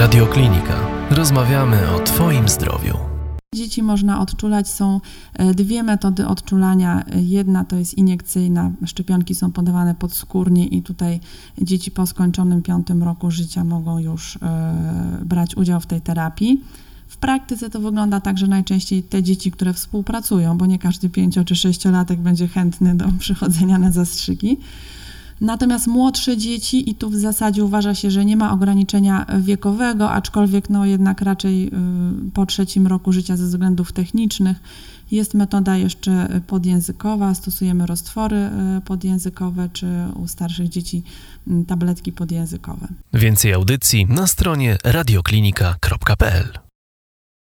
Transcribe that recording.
Radioklinika. Rozmawiamy o Twoim zdrowiu. Dzieci można odczulać. Są e, dwie metody odczulania. Jedna to jest iniekcyjna. Szczepionki są podawane podskórnie i tutaj dzieci po skończonym piątym roku życia mogą już e, brać udział w tej terapii. W praktyce to wygląda tak, że najczęściej te dzieci, które współpracują, bo nie każdy pięcio czy sześciolatek będzie chętny do przychodzenia na zastrzyki. Natomiast młodsze dzieci, i tu w zasadzie uważa się, że nie ma ograniczenia wiekowego, aczkolwiek no jednak raczej y, po trzecim roku życia ze względów technicznych jest metoda jeszcze podjęzykowa, stosujemy roztwory y, podjęzykowe, czy u starszych dzieci tabletki podjęzykowe. Więcej audycji na stronie radioklinika.pl